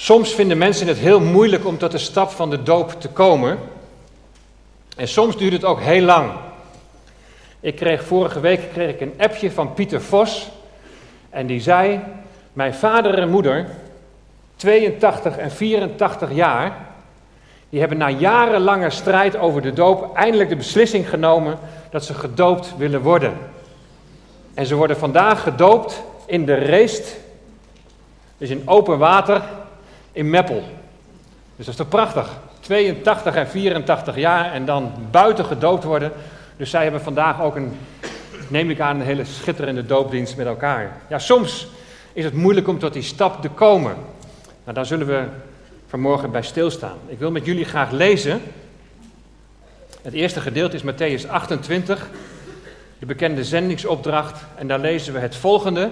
Soms vinden mensen het heel moeilijk om tot de stap van de doop te komen. En soms duurt het ook heel lang. Ik kreeg vorige week kreeg ik een appje van Pieter Vos. En die zei: Mijn vader en moeder, 82 en 84 jaar, die hebben na jarenlange strijd over de doop eindelijk de beslissing genomen dat ze gedoopt willen worden. En ze worden vandaag gedoopt in de Reest, dus in open water, in Meppel. Dus dat is toch prachtig? 82 en 84 jaar en dan buiten gedoopt worden. Dus zij hebben vandaag ook een, neem ik aan, een hele schitterende doopdienst met elkaar. Ja, soms is het moeilijk om tot die stap te komen. Nou, daar zullen we vanmorgen bij stilstaan. Ik wil met jullie graag lezen. Het eerste gedeelte is Matthäus 28, de bekende zendingsopdracht. En daar lezen we het volgende.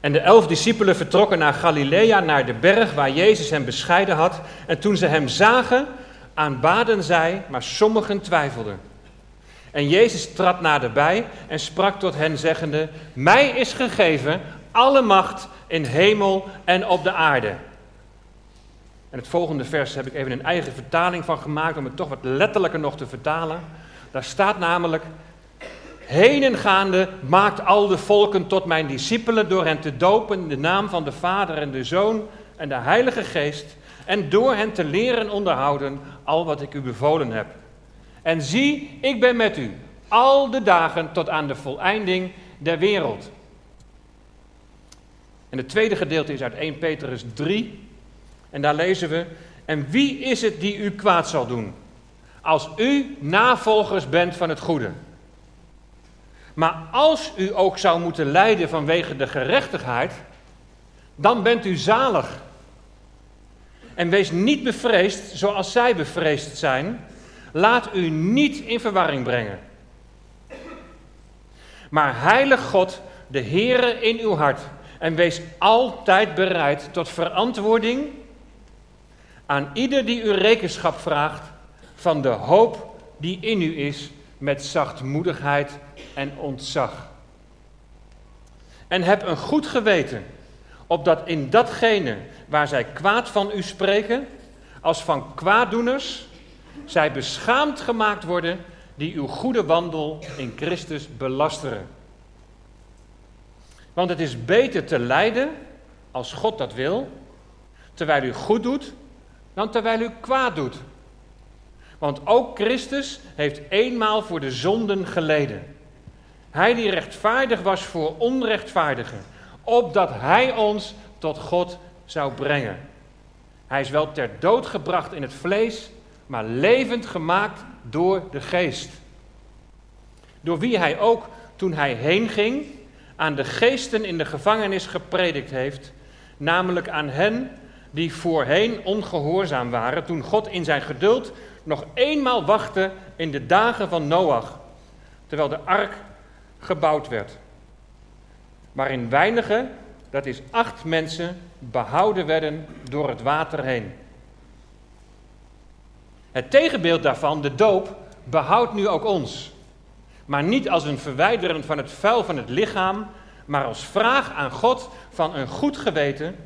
En de elf discipelen vertrokken naar Galilea, naar de berg waar Jezus hen bescheiden had. En toen ze hem zagen, aanbaden zij, maar sommigen twijfelden. En Jezus trad naderbij en sprak tot hen, zeggende: Mij is gegeven alle macht in hemel en op de aarde. En het volgende vers heb ik even een eigen vertaling van gemaakt om het toch wat letterlijker nog te vertalen. Daar staat namelijk: Heen gaande maakt al de volken tot mijn discipelen door hen te dopen in de naam van de Vader en de Zoon en de Heilige Geest en door hen te leren onderhouden al wat ik u bevolen heb. En zie, ik ben met u al de dagen tot aan de voleinding der wereld. En het tweede gedeelte is uit 1 Petrus 3. En daar lezen we: En wie is het die u kwaad zal doen? Als u navolgers bent van het goede. Maar als u ook zou moeten lijden vanwege de gerechtigheid, dan bent u zalig. En wees niet bevreesd zoals zij bevreesd zijn. Laat u niet in verwarring brengen. Maar heilig God, de Heere in uw hart. En wees altijd bereid tot verantwoording aan ieder die u rekenschap vraagt van de hoop die in u is met zachtmoedigheid en ontzag. En heb een goed geweten, opdat in datgene waar zij kwaad van u spreken, als van kwaaddoeners, zij beschaamd gemaakt worden die uw goede wandel in Christus belasteren. Want het is beter te lijden, als God dat wil, terwijl u goed doet, dan terwijl u kwaad doet. Want ook Christus heeft eenmaal voor de zonden geleden. Hij die rechtvaardig was voor onrechtvaardigen, opdat hij ons tot God zou brengen. Hij is wel ter dood gebracht in het vlees, maar levend gemaakt door de geest. Door wie hij ook, toen hij heen ging, aan de geesten in de gevangenis gepredikt heeft, namelijk aan hen die voorheen ongehoorzaam waren, toen God in zijn geduld nog eenmaal wachtte in de dagen van Noach, terwijl de ark gebouwd werd. Waarin weinigen, dat is acht mensen, behouden werden door het water heen. Het tegenbeeld daarvan, de doop, behoudt nu ook ons. Maar niet als een verwijderen van het vuil van het lichaam, maar als vraag aan God van een goed geweten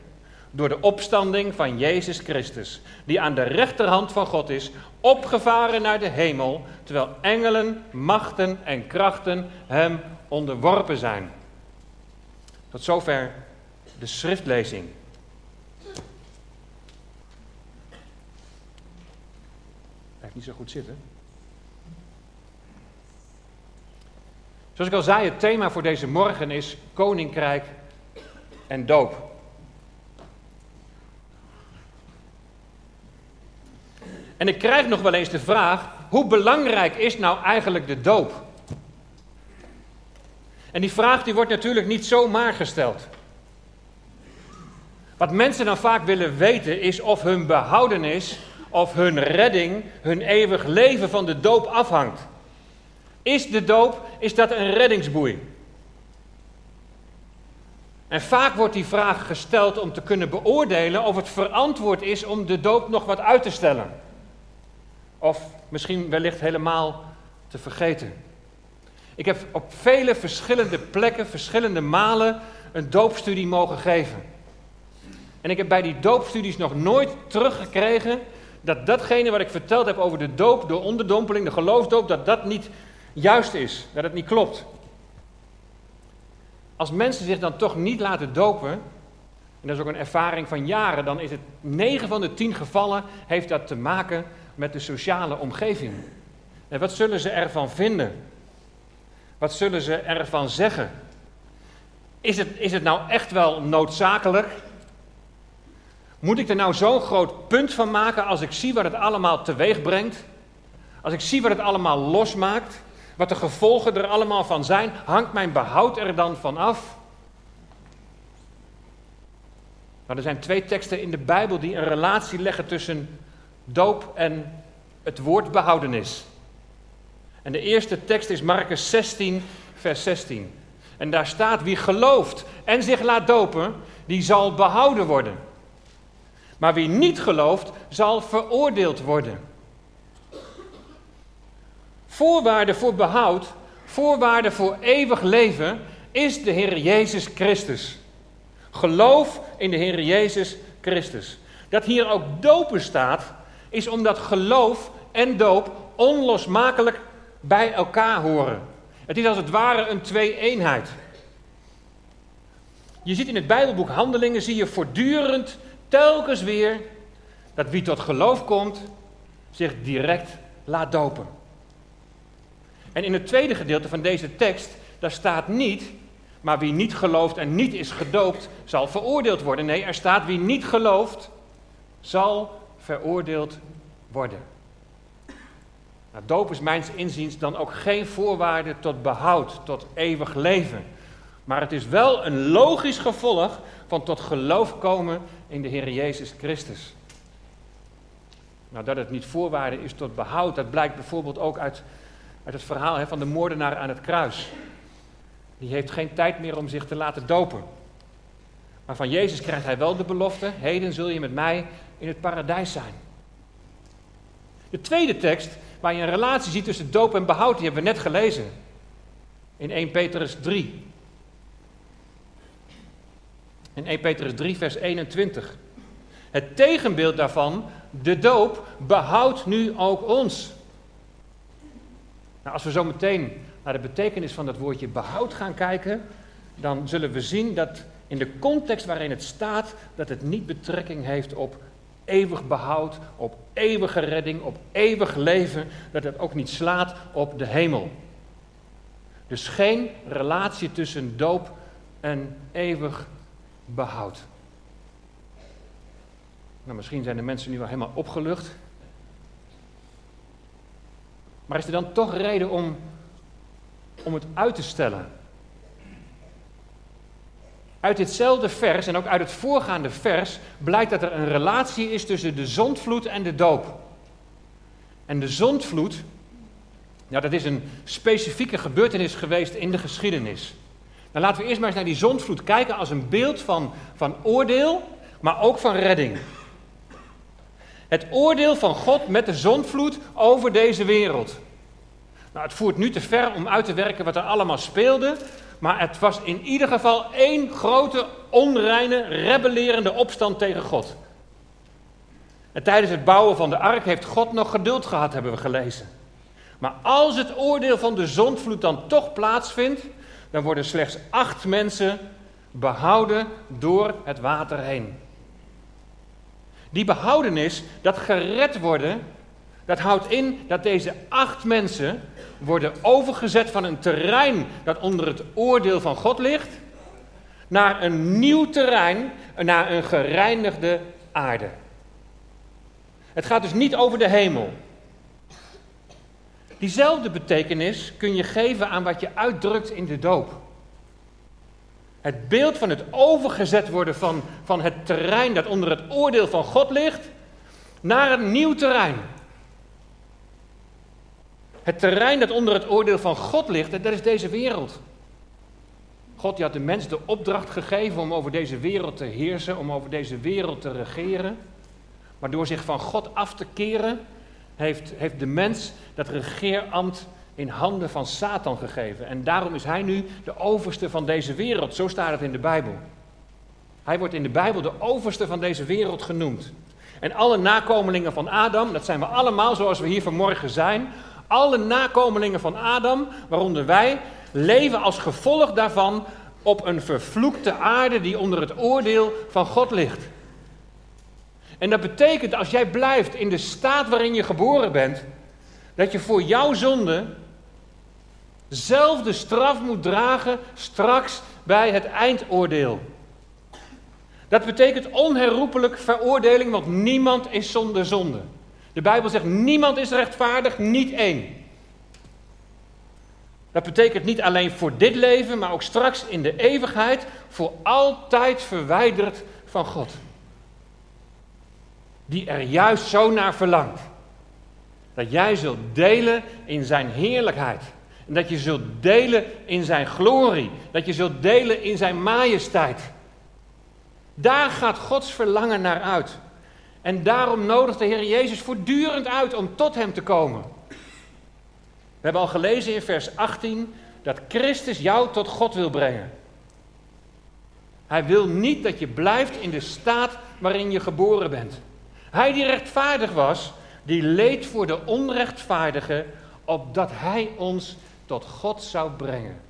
door de opstanding van Jezus Christus, die aan de rechterhand van God is, opgevaren naar de hemel, terwijl engelen, machten en krachten hem onderworpen zijn. Tot zover de schriftlezing. Blijft niet zo goed zitten. Zoals ik al zei, het thema voor deze morgen is Koninkrijk en doop. En ik krijg nog wel eens de vraag: hoe belangrijk is nou eigenlijk de doop? En die vraag die wordt natuurlijk niet zomaar gesteld. Wat mensen dan vaak willen weten is of hun behoudenis, of hun redding, hun eeuwig leven van de doop afhangt. Is de doop, is dat een reddingsboei? En vaak wordt die vraag gesteld om te kunnen beoordelen of het verantwoord is om de doop nog wat uit te stellen. Of misschien wellicht helemaal te vergeten. Ik heb op vele verschillende plekken, verschillende malen een doopstudie mogen geven. En ik heb bij die doopstudies nog nooit teruggekregen dat datgene wat ik verteld heb over de doop, de onderdompeling, de geloofsdoop, dat dat niet juist is, dat het niet klopt. Als mensen zich dan toch niet laten dopen, en dat is ook een ervaring van jaren, dan is het 9 van de 10 gevallen heeft dat te maken met de sociale omgeving. En wat zullen ze ervan vinden? Wat zullen ze ervan zeggen? Is het, is het nou echt wel noodzakelijk? Moet ik er nou zo'n groot punt van maken als ik zie wat het allemaal teweeg brengt? Als ik zie wat het allemaal losmaakt? Wat de gevolgen er allemaal van zijn? Hangt mijn behoud er dan van af? Nou, er zijn twee teksten in de Bijbel die een relatie leggen tussen doop en het woord behoudenis. En de eerste tekst is Marcus 16, vers 16. En daar staat: Wie gelooft en zich laat dopen, die zal behouden worden. Maar wie niet gelooft, zal veroordeeld worden. Voorwaarde voor behoud, voorwaarde voor eeuwig leven is de Heer Jezus Christus. Geloof in de Heer Jezus Christus. Dat hier ook dopen staat, is omdat geloof en doop onlosmakelijk bij elkaar horen. Het is als het ware een twee-eenheid. Je ziet in het Bijbelboek Handelingen, zie je voortdurend, telkens weer, dat wie tot geloof komt, zich direct laat dopen. En in het tweede gedeelte van deze tekst, daar staat niet, maar wie niet gelooft en niet is gedoopt, zal veroordeeld worden. Nee, er staat wie niet gelooft, zal veroordeeld worden. Nou, doop is mijns inziens dan ook geen voorwaarde tot behoud, tot eeuwig leven. Maar het is wel een logisch gevolg van tot geloof komen in de Heer Jezus Christus. Nou, dat het niet voorwaarde is tot behoud, dat blijkt bijvoorbeeld ook uit, uit het verhaal hè, van de moordenaar aan het kruis. Die heeft geen tijd meer om zich te laten dopen. Maar van Jezus krijgt hij wel de belofte: Heden zul je met mij in het paradijs zijn. De tweede tekst, waar je een relatie ziet tussen doop en behoud, die hebben we net gelezen. In 1 Petrus 3. In 1 Petrus 3, vers 21. Het tegenbeeld daarvan, de doop, behoudt nu ook ons. Nou, als we zo meteen naar de betekenis van dat woordje behoud gaan kijken, dan zullen we zien dat in de context waarin het staat, dat het niet betrekking heeft op eeuwig behoud, op eeuwige redding, op eeuwig leven, dat het ook niet slaat op de hemel. Dus geen relatie tussen doop en eeuwig behoud. Nou, misschien zijn de mensen nu wel helemaal opgelucht. Maar is er dan toch reden om, om het uit te stellen? Uit ditzelfde vers en ook uit het voorgaande vers blijkt dat er een relatie is tussen de zondvloed en de doop. En de zondvloed, ja, dat is een specifieke gebeurtenis geweest in de geschiedenis. Nou, laten we eerst maar eens naar die zondvloed kijken als een beeld van, van oordeel, maar ook van redding. Het oordeel van God met de zondvloed over deze wereld. Nou, het voert nu te ver om uit te werken wat er allemaal speelde, maar het was in ieder geval één grote, onreine, rebellerende opstand tegen God. En tijdens het bouwen van de ark heeft God nog geduld gehad, hebben we gelezen. Maar als het oordeel van de zondvloed dan toch plaatsvindt, dan worden slechts acht mensen behouden door het water heen. Die behoudenis, dat gered worden, dat houdt in dat deze acht mensen worden overgezet van een terrein dat onder het oordeel van God ligt, naar een nieuw terrein, naar een gereinigde aarde. Het gaat dus niet over de hemel. Diezelfde betekenis kun je geven aan wat je uitdrukt in de doop. Het beeld van het overgezet worden van, van het terrein dat onder het oordeel van God ligt, naar een nieuw terrein. Het terrein dat onder het oordeel van God ligt, dat is deze wereld. God had de mens de opdracht gegeven om over deze wereld te heersen, om over deze wereld te regeren. Maar door zich van God af te keren, heeft, heeft de mens dat regeerambt in handen van Satan gegeven. En daarom is hij nu de overste van deze wereld. Zo staat het in de Bijbel. Hij wordt in de Bijbel de overste van deze wereld genoemd. En alle nakomelingen van Adam, dat zijn we allemaal zoals we hier vanmorgen zijn. Alle nakomelingen van Adam, waaronder wij, leven als gevolg daarvan op een vervloekte aarde die onder het oordeel van God ligt. En dat betekent als jij blijft in de staat waarin je geboren bent, dat je voor jouw zonde zelf de straf moet dragen straks bij het eindoordeel. Dat betekent onherroepelijk veroordeling, want niemand is zonder zonde. De Bijbel zegt niemand is rechtvaardig, niet één. Dat betekent niet alleen voor dit leven, maar ook straks in de eeuwigheid voor altijd verwijderd van God. Die er juist zo naar verlangt. Dat jij zult delen in zijn heerlijkheid. En dat je zult delen in zijn glorie. Dat je zult delen in zijn majesteit. Daar gaat Gods verlangen naar uit. En daarom nodigt de Heer Jezus voortdurend uit om tot Hem te komen. We hebben al gelezen in vers 18 dat Christus jou tot God wil brengen. Hij wil niet dat je blijft in de staat waarin je geboren bent. Hij die rechtvaardig was, die leed voor de onrechtvaardige, opdat Hij ons tot God zou brengen.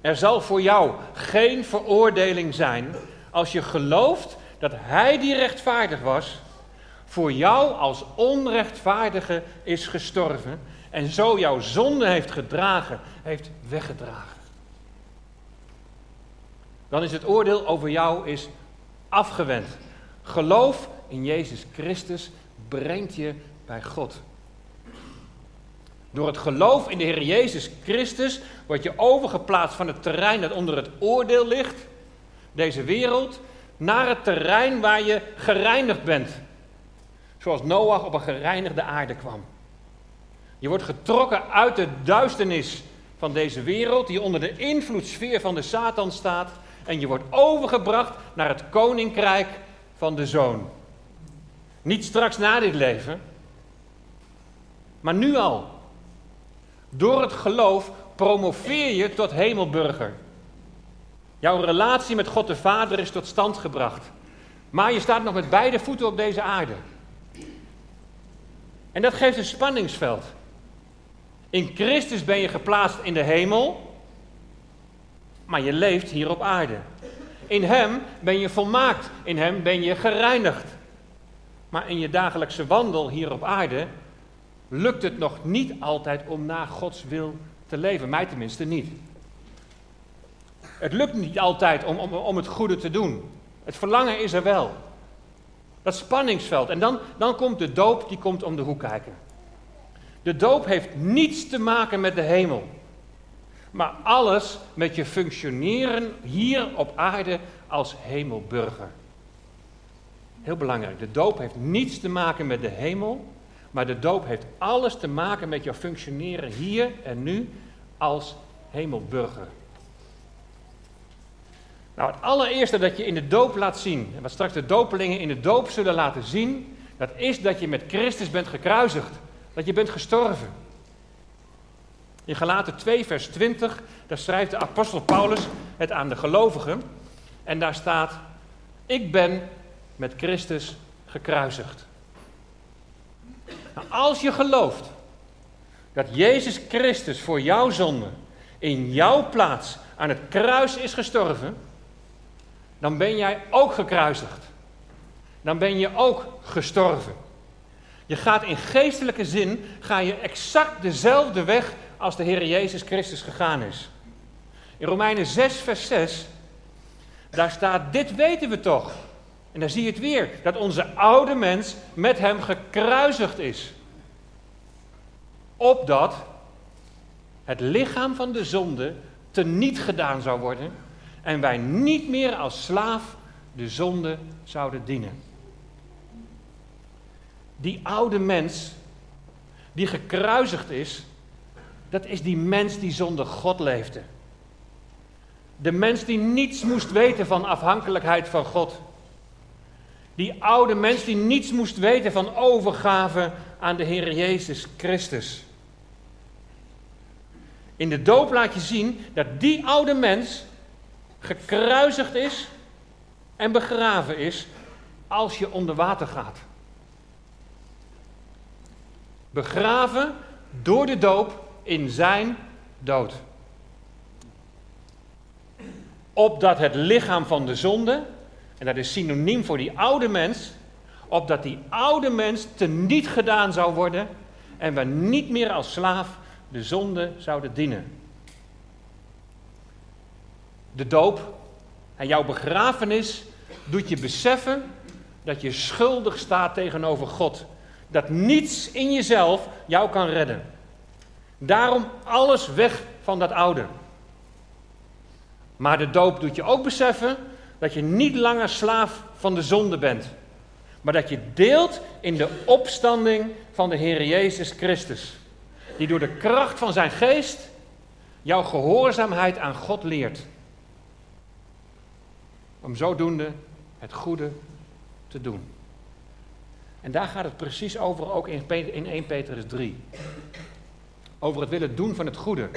Er zal voor jou geen veroordeling zijn als je gelooft dat Hij die rechtvaardig was, voor jou als onrechtvaardige is gestorven en zo jouw zonde heeft gedragen, heeft weggedragen. Dan is het oordeel over jou is afgewend. Geloof in Jezus Christus brengt je bij God. Door het geloof in de Heer Jezus Christus word je overgeplaatst van het terrein dat onder het oordeel ligt, deze wereld, naar het terrein waar je gereinigd bent. Zoals Noach op een gereinigde aarde kwam. Je wordt getrokken uit de duisternis van deze wereld, die onder de invloedssfeer van de Satan staat, en je wordt overgebracht naar het koninkrijk van de Zoon. Niet straks na dit leven, maar nu al. Door het geloof promoveer je tot hemelburger. Jouw relatie met God de Vader is tot stand gebracht. Maar je staat nog met beide voeten op deze aarde. En dat geeft een spanningsveld. In Christus ben je geplaatst in de hemel, maar je leeft hier op aarde. In Hem ben je volmaakt, in Hem ben je gereinigd. Maar in je dagelijkse wandel hier op aarde lukt het nog niet altijd om naar Gods wil te leven. Mij tenminste niet. Het lukt niet altijd om, om, om het goede te doen. Het verlangen is er wel. Dat spanningsveld. En dan, dan komt de doop, die komt om de hoek kijken. De doop heeft niets te maken met de hemel. Maar alles met je functioneren hier op aarde als hemelburger. Heel belangrijk. De doop heeft niets te maken met de hemel. Maar de doop heeft alles te maken met jouw functioneren hier en nu als hemelburger. Nou, het allereerste dat je in de doop laat zien, en wat straks de dopelingen in de doop zullen laten zien, dat is dat je met Christus bent gekruisigd. Dat je bent gestorven. In Galaten 2, vers 20, daar schrijft de apostel Paulus het aan de gelovigen. En daar staat, ik ben met Christus gekruisigd. Nou, als je gelooft dat Jezus Christus voor jouw zonde in jouw plaats aan het kruis is gestorven, dan ben jij ook gekruisigd. Dan ben je ook gestorven. Je gaat in geestelijke zin, ga je exact dezelfde weg als de Heer Jezus Christus gegaan is. In Romeinen 6, vers 6, daar staat, dit weten we toch. En dan zie je het weer, dat onze oude mens met hem gekruisigd is. Opdat het lichaam van de zonde teniet gedaan zou worden en wij niet meer als slaaf de zonde zouden dienen. Die oude mens die gekruisigd is, dat is die mens die zonder God leefde. De mens die niets moest weten van afhankelijkheid van God. Die oude mens die niets moest weten van overgave aan de Heer Jezus Christus. In de doop laat je zien dat die oude mens gekruisigd is en begraven is als je onder water gaat. Begraven door de doop in zijn dood. Opdat het lichaam van de zonde, en dat is synoniem voor die oude mens, opdat die oude mens teniet gedaan zou worden en we niet meer als slaaf de zonde zouden dienen. De doop en jouw begrafenis doet je beseffen dat je schuldig staat tegenover God. Dat niets in jezelf jou kan redden. Daarom alles weg van dat oude. Maar de doop doet je ook beseffen dat je niet langer slaaf van de zonde bent. Maar dat je deelt in de opstanding van de Heer Jezus Christus. Die door de kracht van zijn geest jouw gehoorzaamheid aan God leert. Om zodoende het goede te doen. En daar gaat het precies over ook in 1 Petrus 3. Over het willen doen van het goede.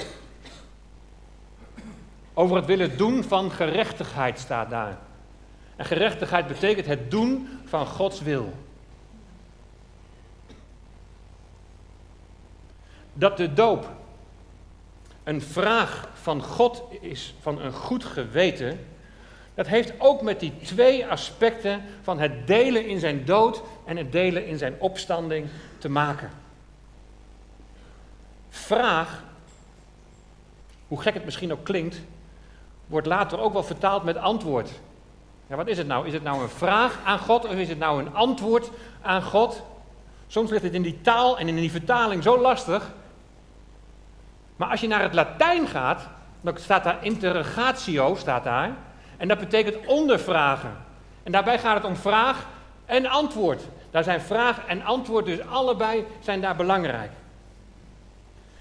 Over het willen doen van gerechtigheid staat daar. En gerechtigheid betekent het doen van Gods wil. Dat de doop een vraag van God is, van een goed geweten, dat heeft ook met die twee aspecten van het delen in zijn dood en het delen in zijn opstanding te maken. Vraag, hoe gek het misschien ook klinkt, wordt later ook wel vertaald met antwoord. Ja, wat is het nou? Is het nou een vraag aan God of is het nou een antwoord aan God? Soms ligt het in die taal en in die vertaling zo lastig. Maar als je naar het Latijn gaat, dan staat daar interrogatio, staat daar. En dat betekent ondervragen. En daarbij gaat het om vraag en antwoord. Daar zijn vraag en antwoord dus allebei zijn daar belangrijk.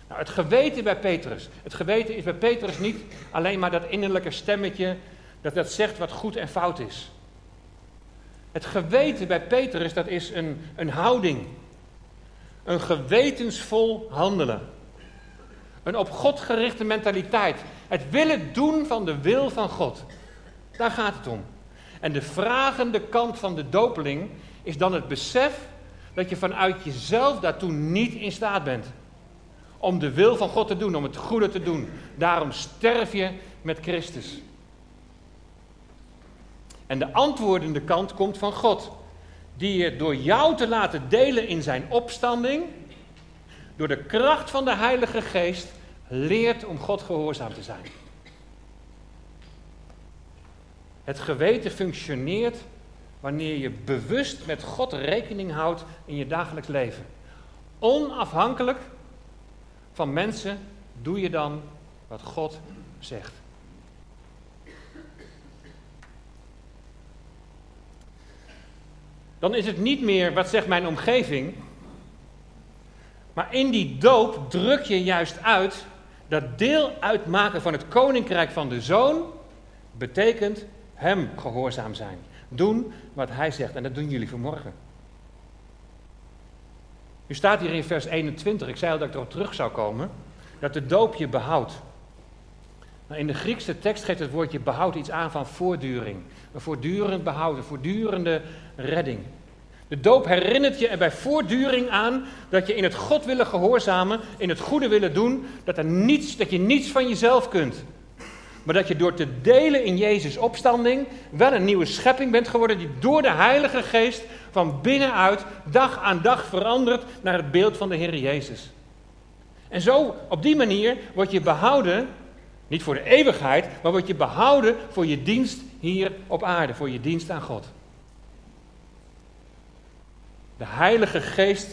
Nou, het geweten bij Petrus. Het geweten is bij Petrus niet alleen maar dat innerlijke stemmetje dat dat zegt wat goed en fout is. Het geweten bij Petrus, dat is een, een houding. Een gewetensvol handelen. Een op God gerichte mentaliteit. Het willen doen van de wil van God. Daar gaat het om. En de vragende kant van de dopeling is dan het besef dat je vanuit jezelf daartoe niet in staat bent. Om de wil van God te doen, om het goede te doen. Daarom sterf je met Christus. En de antwoordende kant komt van God, die je door jou te laten delen in zijn opstanding, door de kracht van de Heilige Geest, leert om God gehoorzaam te zijn. Het geweten functioneert wanneer je bewust met God rekening houdt in je dagelijks leven. Onafhankelijk van mensen doe je dan wat God zegt. Dan is het niet meer wat zegt mijn omgeving, maar in die doop druk je juist uit dat deel uitmaken van het koninkrijk van de zoon betekent hem gehoorzaam zijn. Doen wat hij zegt. En dat doen jullie vanmorgen. U staat hier in vers 21, ik zei al dat ik erop terug zou komen, dat de doop je behoudt. In de Griekse tekst geeft het woordje behoud iets aan van voortduring. Een voortdurend behoud, een voortdurende redding. De doop herinnert je er bij voortduring aan dat je in het God willen gehoorzamen, in het goede willen doen, dat, er niets, dat je niets van jezelf kunt. Maar dat je door te delen in Jezus' opstanding wel een nieuwe schepping bent geworden die door de Heilige Geest van binnenuit dag aan dag verandert naar het beeld van de Heer Jezus. En zo, op die manier, word je behouden, niet voor de eeuwigheid, maar word je behouden voor je dienst hier op aarde, voor je dienst aan God. De Heilige Geest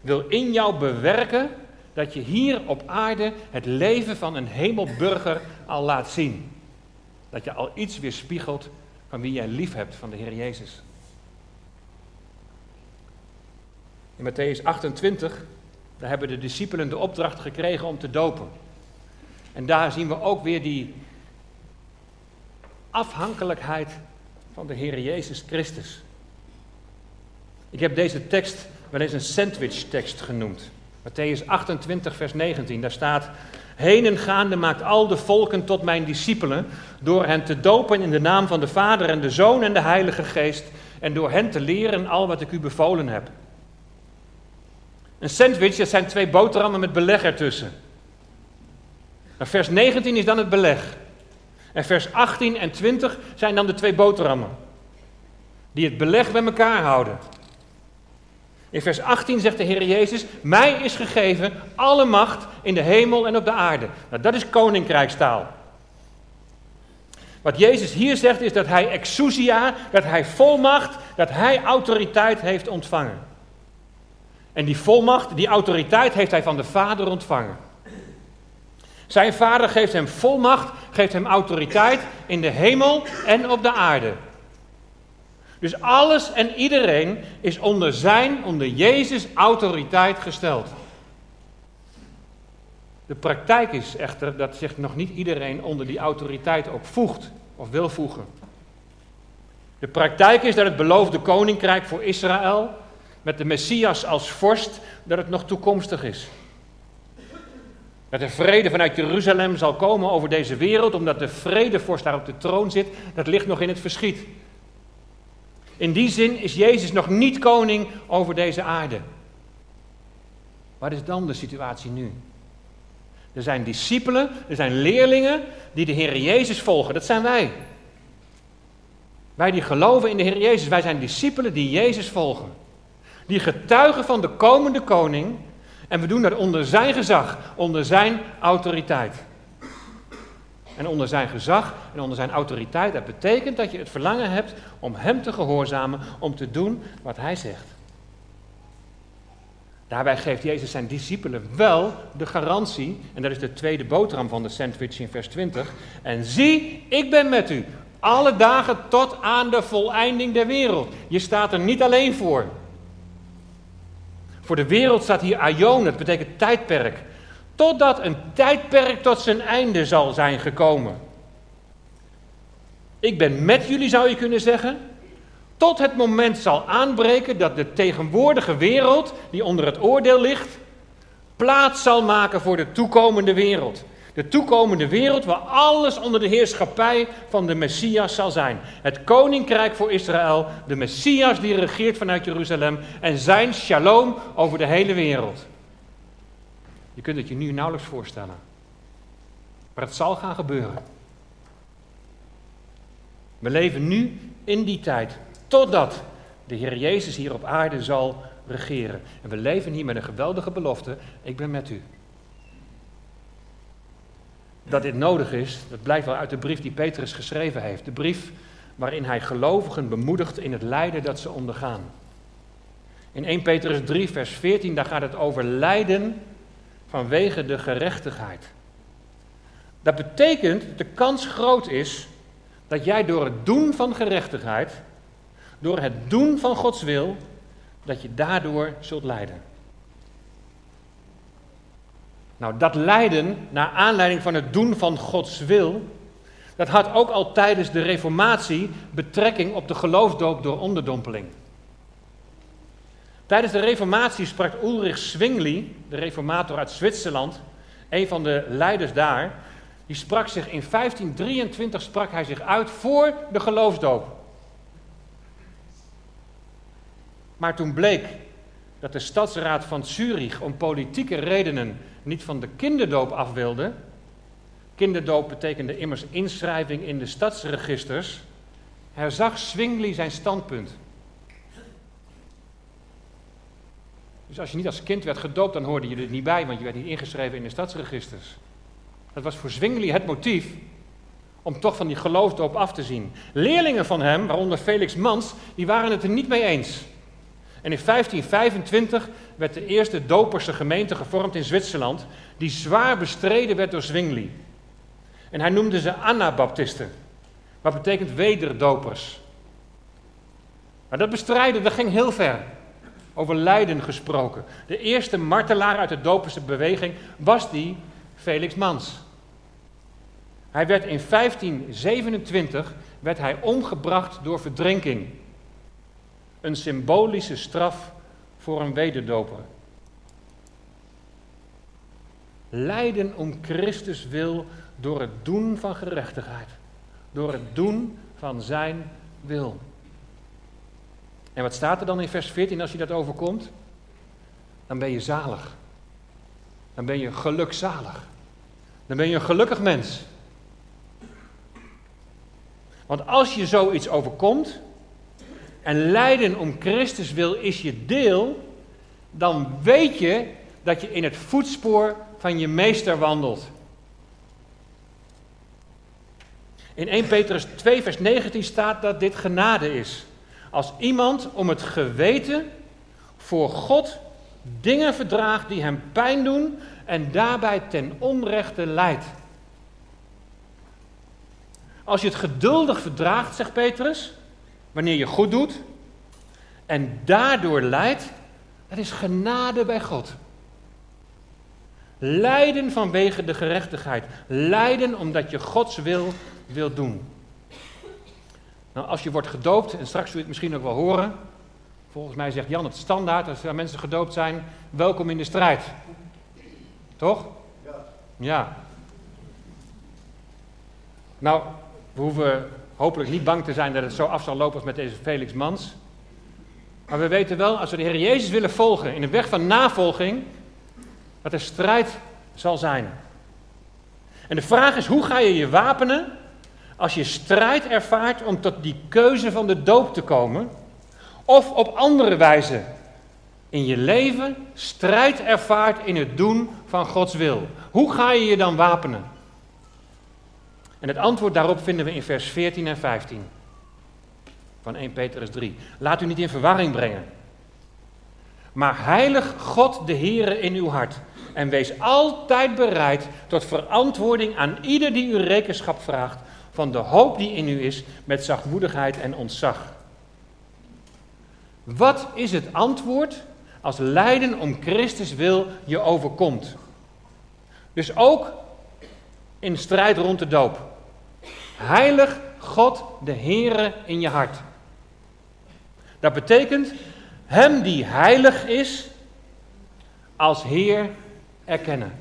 wil in jou bewerken dat je hier op aarde het leven van een hemelburger al laat zien. Dat je al iets weerspiegelt van wie jij lief hebt van de Heer Jezus. In Matthäus 28, daar hebben de discipelen de opdracht gekregen om te dopen. En daar zien we ook weer die afhankelijkheid van de Heer Jezus Christus. Ik heb deze tekst wel eens een sandwich tekst genoemd. Matthäus 28, vers 19, daar staat: Heen en gaande maakt al de volken tot mijn discipelen, door hen te dopen in de naam van de Vader en de Zoon en de Heilige Geest, en door hen te leren al wat ik u bevolen heb. Een sandwich, dat zijn twee boterhammen met beleg ertussen. Vers 19 is dan het beleg. En vers 18 en 20 zijn dan de twee boterhammen. Die het beleg bij elkaar houden. In vers 18 zegt de Heer Jezus: Mij is gegeven alle macht in de hemel en op de aarde. Nou, dat is koninkrijkstaal. Wat Jezus hier zegt is dat hij exousia, dat hij volmacht, dat hij autoriteit heeft ontvangen. En die volmacht, die autoriteit heeft hij van de Vader ontvangen. Zijn Vader geeft hem volmacht, geeft hem autoriteit in de hemel en op de aarde. Dus alles en iedereen is onder zijn, onder Jezus' autoriteit gesteld. De praktijk is echter dat zich nog niet iedereen onder die autoriteit ook voegt of wil voegen. De praktijk is dat het beloofde koninkrijk voor Israël, met de Messias als vorst, dat het nog toekomstig is. Dat er vrede vanuit Jeruzalem zal komen over deze wereld, omdat de vredevorst daar op de troon zit, dat ligt nog in het verschiet. In die zin is Jezus nog niet koning over deze aarde. Wat is dan de situatie nu? Er zijn discipelen, er zijn leerlingen die de Heer Jezus volgen. Dat zijn wij. Wij die geloven in de Heer Jezus, wij zijn discipelen die Jezus volgen. Die getuigen van de komende koning en we doen dat onder zijn gezag, onder zijn autoriteit. En onder zijn gezag en onder zijn autoriteit, dat betekent dat je het verlangen hebt om hem te gehoorzamen, om te doen wat hij zegt. Daarbij geeft Jezus zijn discipelen wel de garantie, en dat is de tweede boterham van de sandwich in vers 20. En zie, ik ben met u alle dagen tot aan de voleinding der wereld. Je staat er niet alleen voor. Voor de wereld staat hier aion, dat betekent tijdperk. Totdat een tijdperk tot zijn einde zal zijn gekomen. Ik ben met jullie, zou je kunnen zeggen. Tot het moment zal aanbreken dat de tegenwoordige wereld, die onder het oordeel ligt, plaats zal maken voor de toekomende wereld. De toekomende wereld waar alles onder de heerschappij van de Messias zal zijn. Het koninkrijk voor Israël, de Messias die regeert vanuit Jeruzalem en zijn shalom over de hele wereld. Je kunt het je nu nauwelijks voorstellen. Maar het zal gaan gebeuren. We leven nu in die tijd, totdat de Heer Jezus hier op aarde zal regeren. En we leven hier met een geweldige belofte: ik ben met u dat dit nodig is, dat blijkt wel uit de brief die Petrus geschreven heeft. De brief waarin hij gelovigen bemoedigt in het lijden dat ze ondergaan. In 1 Petrus 3, vers 14, daar gaat het over lijden vanwege de gerechtigheid. Dat betekent dat de kans groot is dat jij door het doen van gerechtigheid, door het doen van Gods wil, dat je daardoor zult lijden. Nou, dat lijden naar aanleiding van het doen van Gods wil, dat had ook al tijdens de Reformatie betrekking op de geloofsdoop door onderdompeling. Tijdens de Reformatie sprak Ulrich Zwingli, de reformator uit Zwitserland, een van de leiders daar, die sprak zich in 1523 sprak hij zich uit voor de geloofsdoop. Maar toen bleek dat de stadsraad van Zurich om politieke redenen niet van de kinderdoop af wilde. Kinderdoop betekende immers inschrijving in de stadsregisters. Herzag Zwingli zijn standpunt. Dus als je niet als kind werd gedoopt, dan hoorde je er niet bij, want je werd niet ingeschreven in de stadsregisters. Dat was voor Zwingli het motief om toch van die geloofdoop af te zien. Leerlingen van hem, waaronder Felix Mans, die waren het er niet mee eens. En in 1525 werd de eerste doperse gemeente gevormd in Zwitserland, die zwaar bestreden werd door Zwingli. En hij noemde ze Anabaptisten, wat betekent wederdopers. Maar dat bestrijden, dat ging heel ver. Over lijden gesproken. De eerste martelaar uit de doperse beweging was die Felix Mans. Hij werd in 1527 werd hij omgebracht door verdrinking een symbolische straf voor een wederdoper. Lijden om Christus wil door het doen van gerechtigheid. Door het doen van zijn wil. En wat staat er dan in vers 14 als je dat overkomt? Dan ben je zalig. Dan ben je gelukzalig. Dan ben je een gelukkig mens. Want als je zoiets overkomt en lijden om Christus wil is je deel, dan weet je dat je in het voetspoor van je meester wandelt. In 1 Petrus 2, vers 19 staat dat dit genade is. Als iemand om het geweten voor God dingen verdraagt die hem pijn doen en daarbij ten onrechte leidt. Als je het geduldig verdraagt, zegt Petrus, wanneer je goed doet en daardoor leidt, dat is genade bij God. Lijden vanwege de gerechtigheid. Lijden omdat je Gods wil wil doen. Nou, als je wordt gedoopt, en straks zul je het misschien ook wel horen. Volgens mij zegt Jan het standaard, als er mensen gedoopt zijn, welkom in de strijd. Toch? Ja. Ja. Nou, we hoeven hopelijk niet bang te zijn dat het zo af zal lopen als met deze Felix Mans. Maar we weten wel, als we de Heer Jezus willen volgen in de weg van navolging, dat er strijd zal zijn. En de vraag is, hoe ga je je wapenen als je strijd ervaart om tot die keuze van de doop te komen? Of op andere wijze in je leven strijd ervaart in het doen van Gods wil. Hoe ga je je dan wapenen? En het antwoord daarop vinden we in vers 14 en 15 van 1 Petrus 3. Laat u niet in verwarring brengen. Maar heilig God de Heere in uw hart. En wees altijd bereid tot verantwoording aan ieder die u rekenschap vraagt van de hoop die in u is met zachtmoedigheid en ontzag. Wat is het antwoord als lijden om Christus wil je overkomt? Dus ook in strijd rond de doop. Heilig God de Heere in je hart. Dat betekent hem die heilig is als Heer erkennen.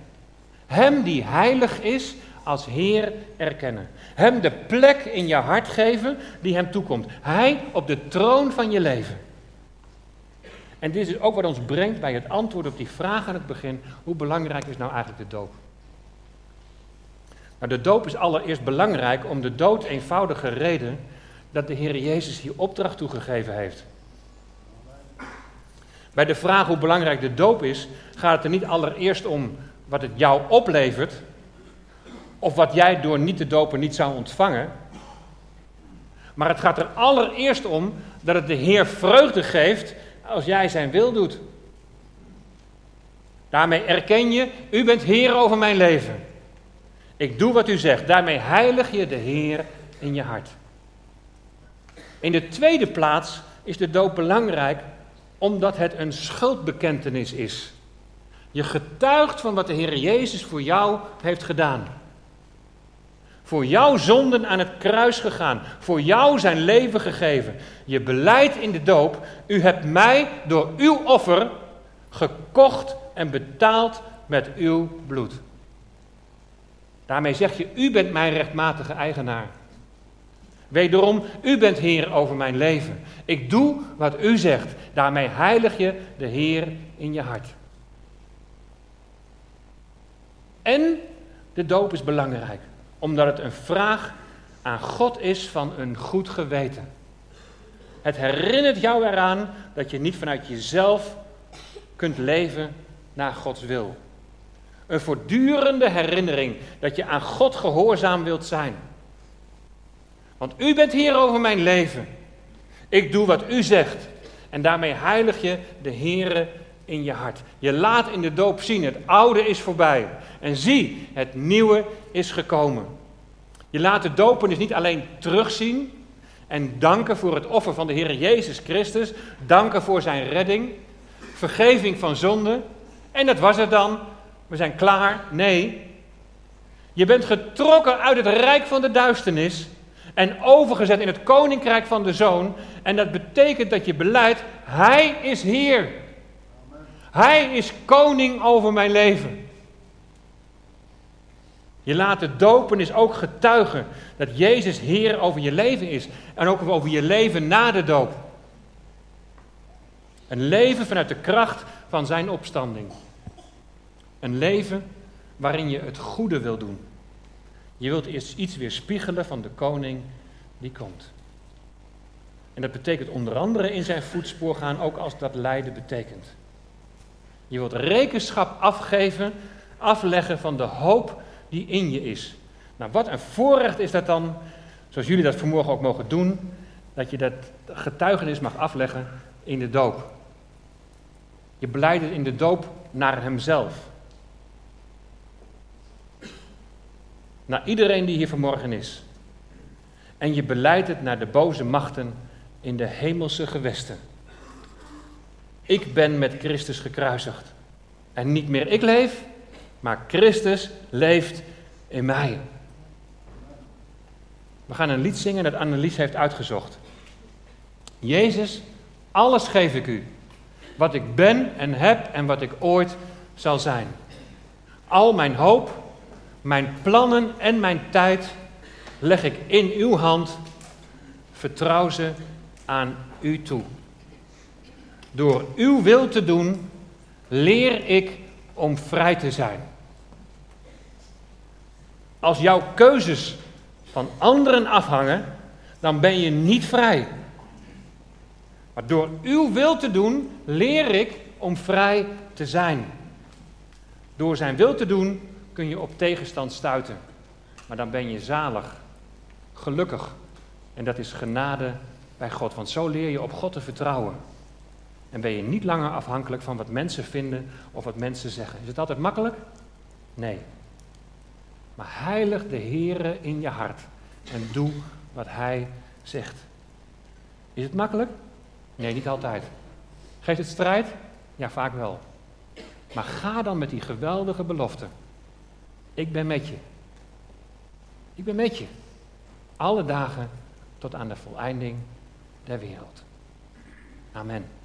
Hem die heilig is als Heer erkennen. Hem de plek in je hart geven die hem toekomt. Hij op de troon van je leven. En dit is ook wat ons brengt bij het antwoord op die vraag aan het begin. Hoe belangrijk is nou eigenlijk de doop? Nou, de doop is allereerst belangrijk om de dood eenvoudige reden dat de Heer Jezus hier opdracht toegegeven heeft. Bij de vraag hoe belangrijk de doop is, gaat het er niet allereerst om wat het jou oplevert, of wat jij door niet te dopen niet zou ontvangen. Maar het gaat er allereerst om dat het de Heer vreugde geeft als jij zijn wil doet. Daarmee erken je, u bent Heer over mijn leven. Ik doe wat u zegt. Daarmee heilig je de Heer in je hart. In de tweede plaats is de doop belangrijk omdat het een schuldbekentenis is. Je getuigt van wat de Heer Jezus voor jou heeft gedaan. Voor jouw zonden aan het kruis gegaan. Voor jou zijn leven gegeven. Je beleidt in de doop. U hebt mij door uw offer gekocht en betaald met uw bloed. Daarmee zeg je, u bent mijn rechtmatige eigenaar. Wederom, u bent Heer over mijn leven. Ik doe wat u zegt. Daarmee heilig je de Heer in je hart. En de doop is belangrijk, omdat het een vraag aan God is van een goed geweten. Het herinnert jou eraan dat je niet vanuit jezelf kunt leven naar Gods wil. Een voortdurende herinnering dat je aan God gehoorzaam wilt zijn. Want u bent hier over mijn leven. Ik doe wat u zegt. En daarmee heilig je de Heere in je hart. Je laat in de doop zien, het oude is voorbij. En zie, het nieuwe is gekomen. Je laat de dopen niet alleen terugzien en danken voor het offer van de Heer Jezus Christus. Danken voor zijn redding, vergeving van zonde. En dat was het dan. We zijn klaar. Nee. Je bent getrokken uit het rijk van de duisternis en overgezet in het koninkrijk van de zoon. En dat betekent dat je beleidt, hij is Heer. Hij is koning over mijn leven. Je laten dopen is ook getuigen dat Jezus Heer over je leven is. En ook over je leven na de doop. Een leven vanuit de kracht van zijn opstanding. Een leven waarin je het goede wil doen. Je wilt eerst iets weerspiegelen van de koning die komt. En dat betekent onder andere in zijn voetspoor gaan, ook als dat lijden betekent. Je wilt rekenschap afgeven, afleggen van de hoop die in je is. Nou, wat een voorrecht is dat dan, zoals jullie dat vanmorgen ook mogen doen, dat je dat getuigenis mag afleggen in de doop. Je beleidt het in de doop naar Hemzelf. Naar iedereen die hier vanmorgen is. En je beleidt het naar de boze machten in de hemelse gewesten. Ik ben met Christus gekruisigd. En niet meer ik leef, maar Christus leeft in mij. We gaan een lied zingen dat Annelies heeft uitgezocht. Jezus, alles geef ik u. Wat ik ben en heb en wat ik ooit zal zijn. Al mijn hoop, mijn plannen en mijn tijd leg ik in uw hand. Vertrouw ze aan u toe. Door uw wil te doen, leer ik om vrij te zijn. Als jouw keuzes van anderen afhangen, dan ben je niet vrij. Maar door uw wil te doen, leer ik om vrij te zijn. Door zijn wil te doen kun je op tegenstand stuiten. Maar dan ben je zalig, gelukkig. En dat is genade bij God. Want zo leer je op God te vertrouwen. En ben je niet langer afhankelijk van wat mensen vinden of wat mensen zeggen. Is het altijd makkelijk? Nee. Maar heilig de Heere in je hart en doe wat Hij zegt. Is het makkelijk? Nee, niet altijd. Geeft het strijd? Ja, vaak wel. Maar ga dan met die geweldige belofte. Ik ben met je. Ik ben met je. Alle dagen tot aan de voleinding der wereld. Amen.